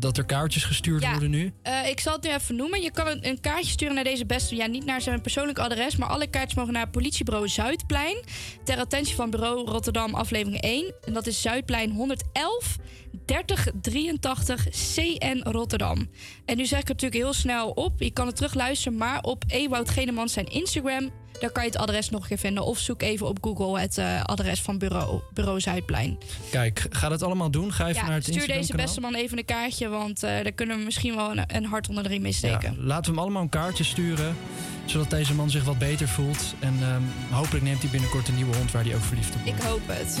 dat er kaartjes gestuurd worden nu? Uh, ik zal het nu even noemen. Je kan een, een, kaartje sturen naar deze beste. Ja, niet naar zijn persoonlijk adres, maar alle kaartjes mogen naar politiebureau Zuidplein. Ter attentie van bureau Rotterdam, aflevering 1. En dat is Zuidplein 111 3083 CN Rotterdam. En nu zeg ik het natuurlijk heel snel op. Je kan het terugluisteren, maar op Ewout Genemans zijn Instagram daar kan je het adres nog een keer vinden. Of zoek even op Google het uh, adres van bureau, bureau Zuidplein. Kijk, ga dat allemaal doen. Ga even ja, naar het Stuur deze beste man even een kaartje, want uh, daar kunnen we misschien wel een, een hart onder de riem mee steken. Ja, laten we hem allemaal een kaartje sturen, zodat deze man zich wat beter voelt. En um, hopelijk neemt hij binnenkort een nieuwe hond waar hij ook verliefd op wordt. Ik hoop het.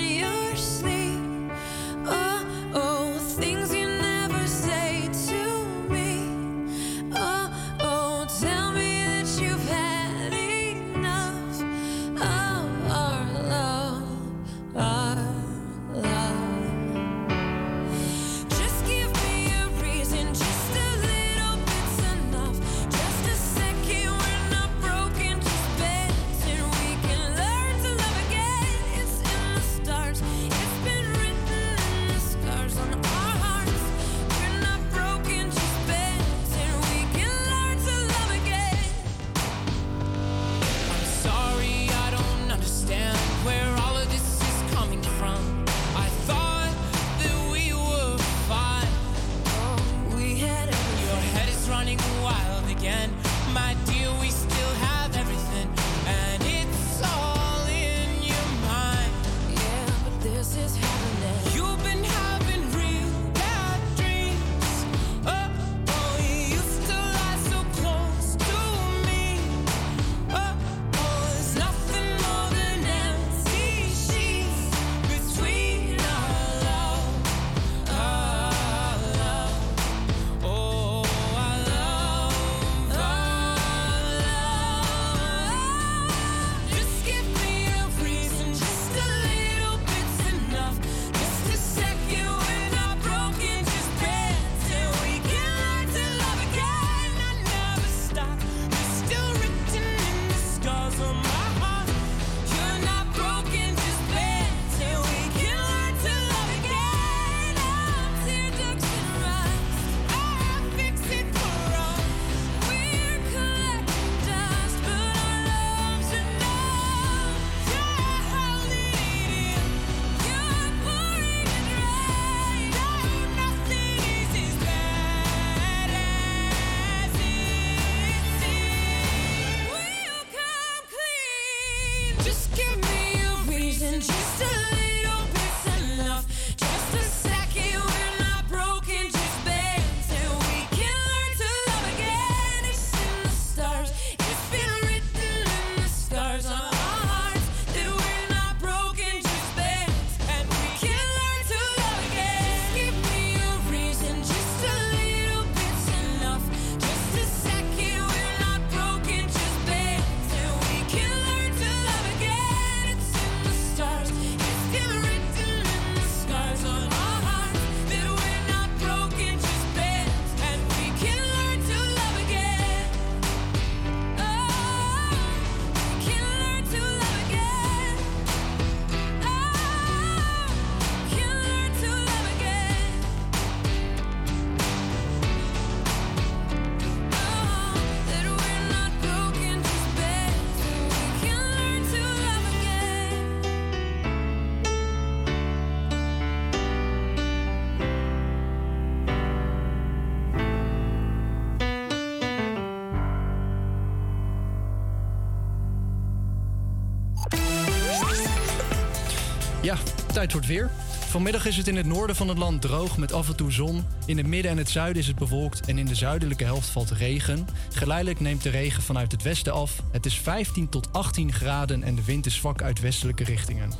tijd voor het weer. Vanmiddag is het in het noorden van het land droog met af en toe zon. In het midden en het zuiden is het bewolkt en in de zuidelijke helft valt regen. Geleidelijk neemt de regen vanuit het westen af. Het is 15 tot 18 graden en de wind is zwak uit westelijke richtingen.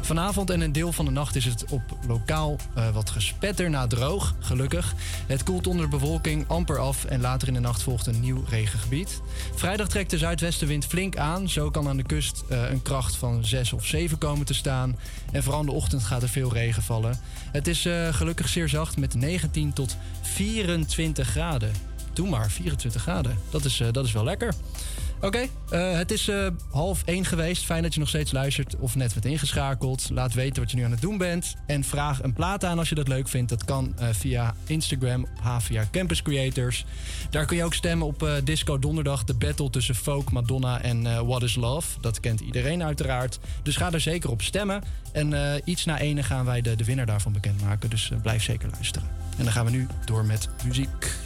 Vanavond en een deel van de nacht is het op lokaal eh, wat gespetter na droog, gelukkig. Het koelt onder bewolking amper af en later in de nacht volgt een nieuw regengebied. Vrijdag trekt de zuidwestenwind flink aan. Zo kan aan de kust eh, een kracht van 6 of 7 komen te staan. En vooral in de ochtend gaat er veel regen vallen. Het is eh, gelukkig zeer zacht met 19 tot 24 graden. Doe maar, 24 graden. Dat is, dat is wel lekker. Oké, eh, het is uh, half één geweest. Fijn dat je nog steeds luistert of net bent ingeschakeld. Laat weten wat je nu aan het doen bent. En vraag een plaat aan als je dat leuk vindt. Dat kan uh, via Instagram op Campus Creators. Daar kun je ook stemmen op Disco Donderdag. De battle tussen Folk, Madonna en What is Love. Dat kent iedereen uiteraard. Dus ga er zeker op stemmen. En iets na ene gaan wij de, de winnaar daarvan bekendmaken. Dus blijf zeker luisteren. En dan gaan we nu door met muziek.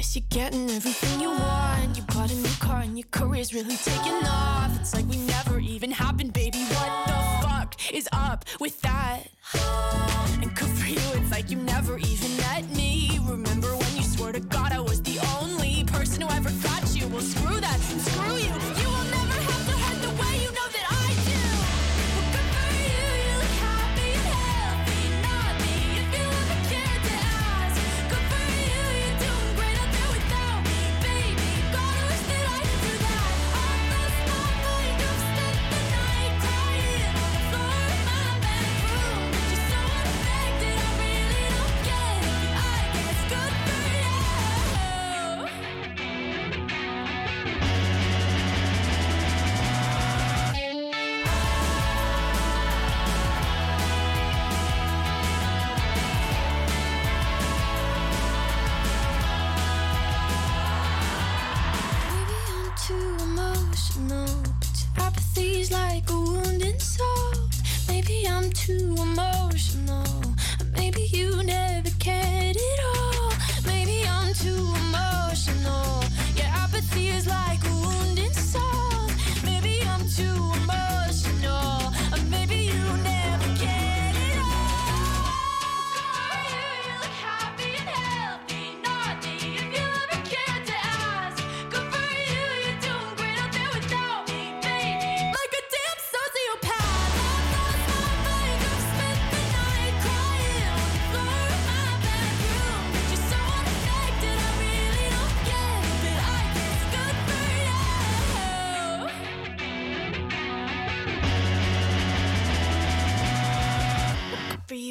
Guess you're getting everything you want. You bought a new car and your career's really taking off. It's like we never even happened, baby. What the fuck is up with that? And good for you, it's like you never even met me. Remember when you swore to God I was the only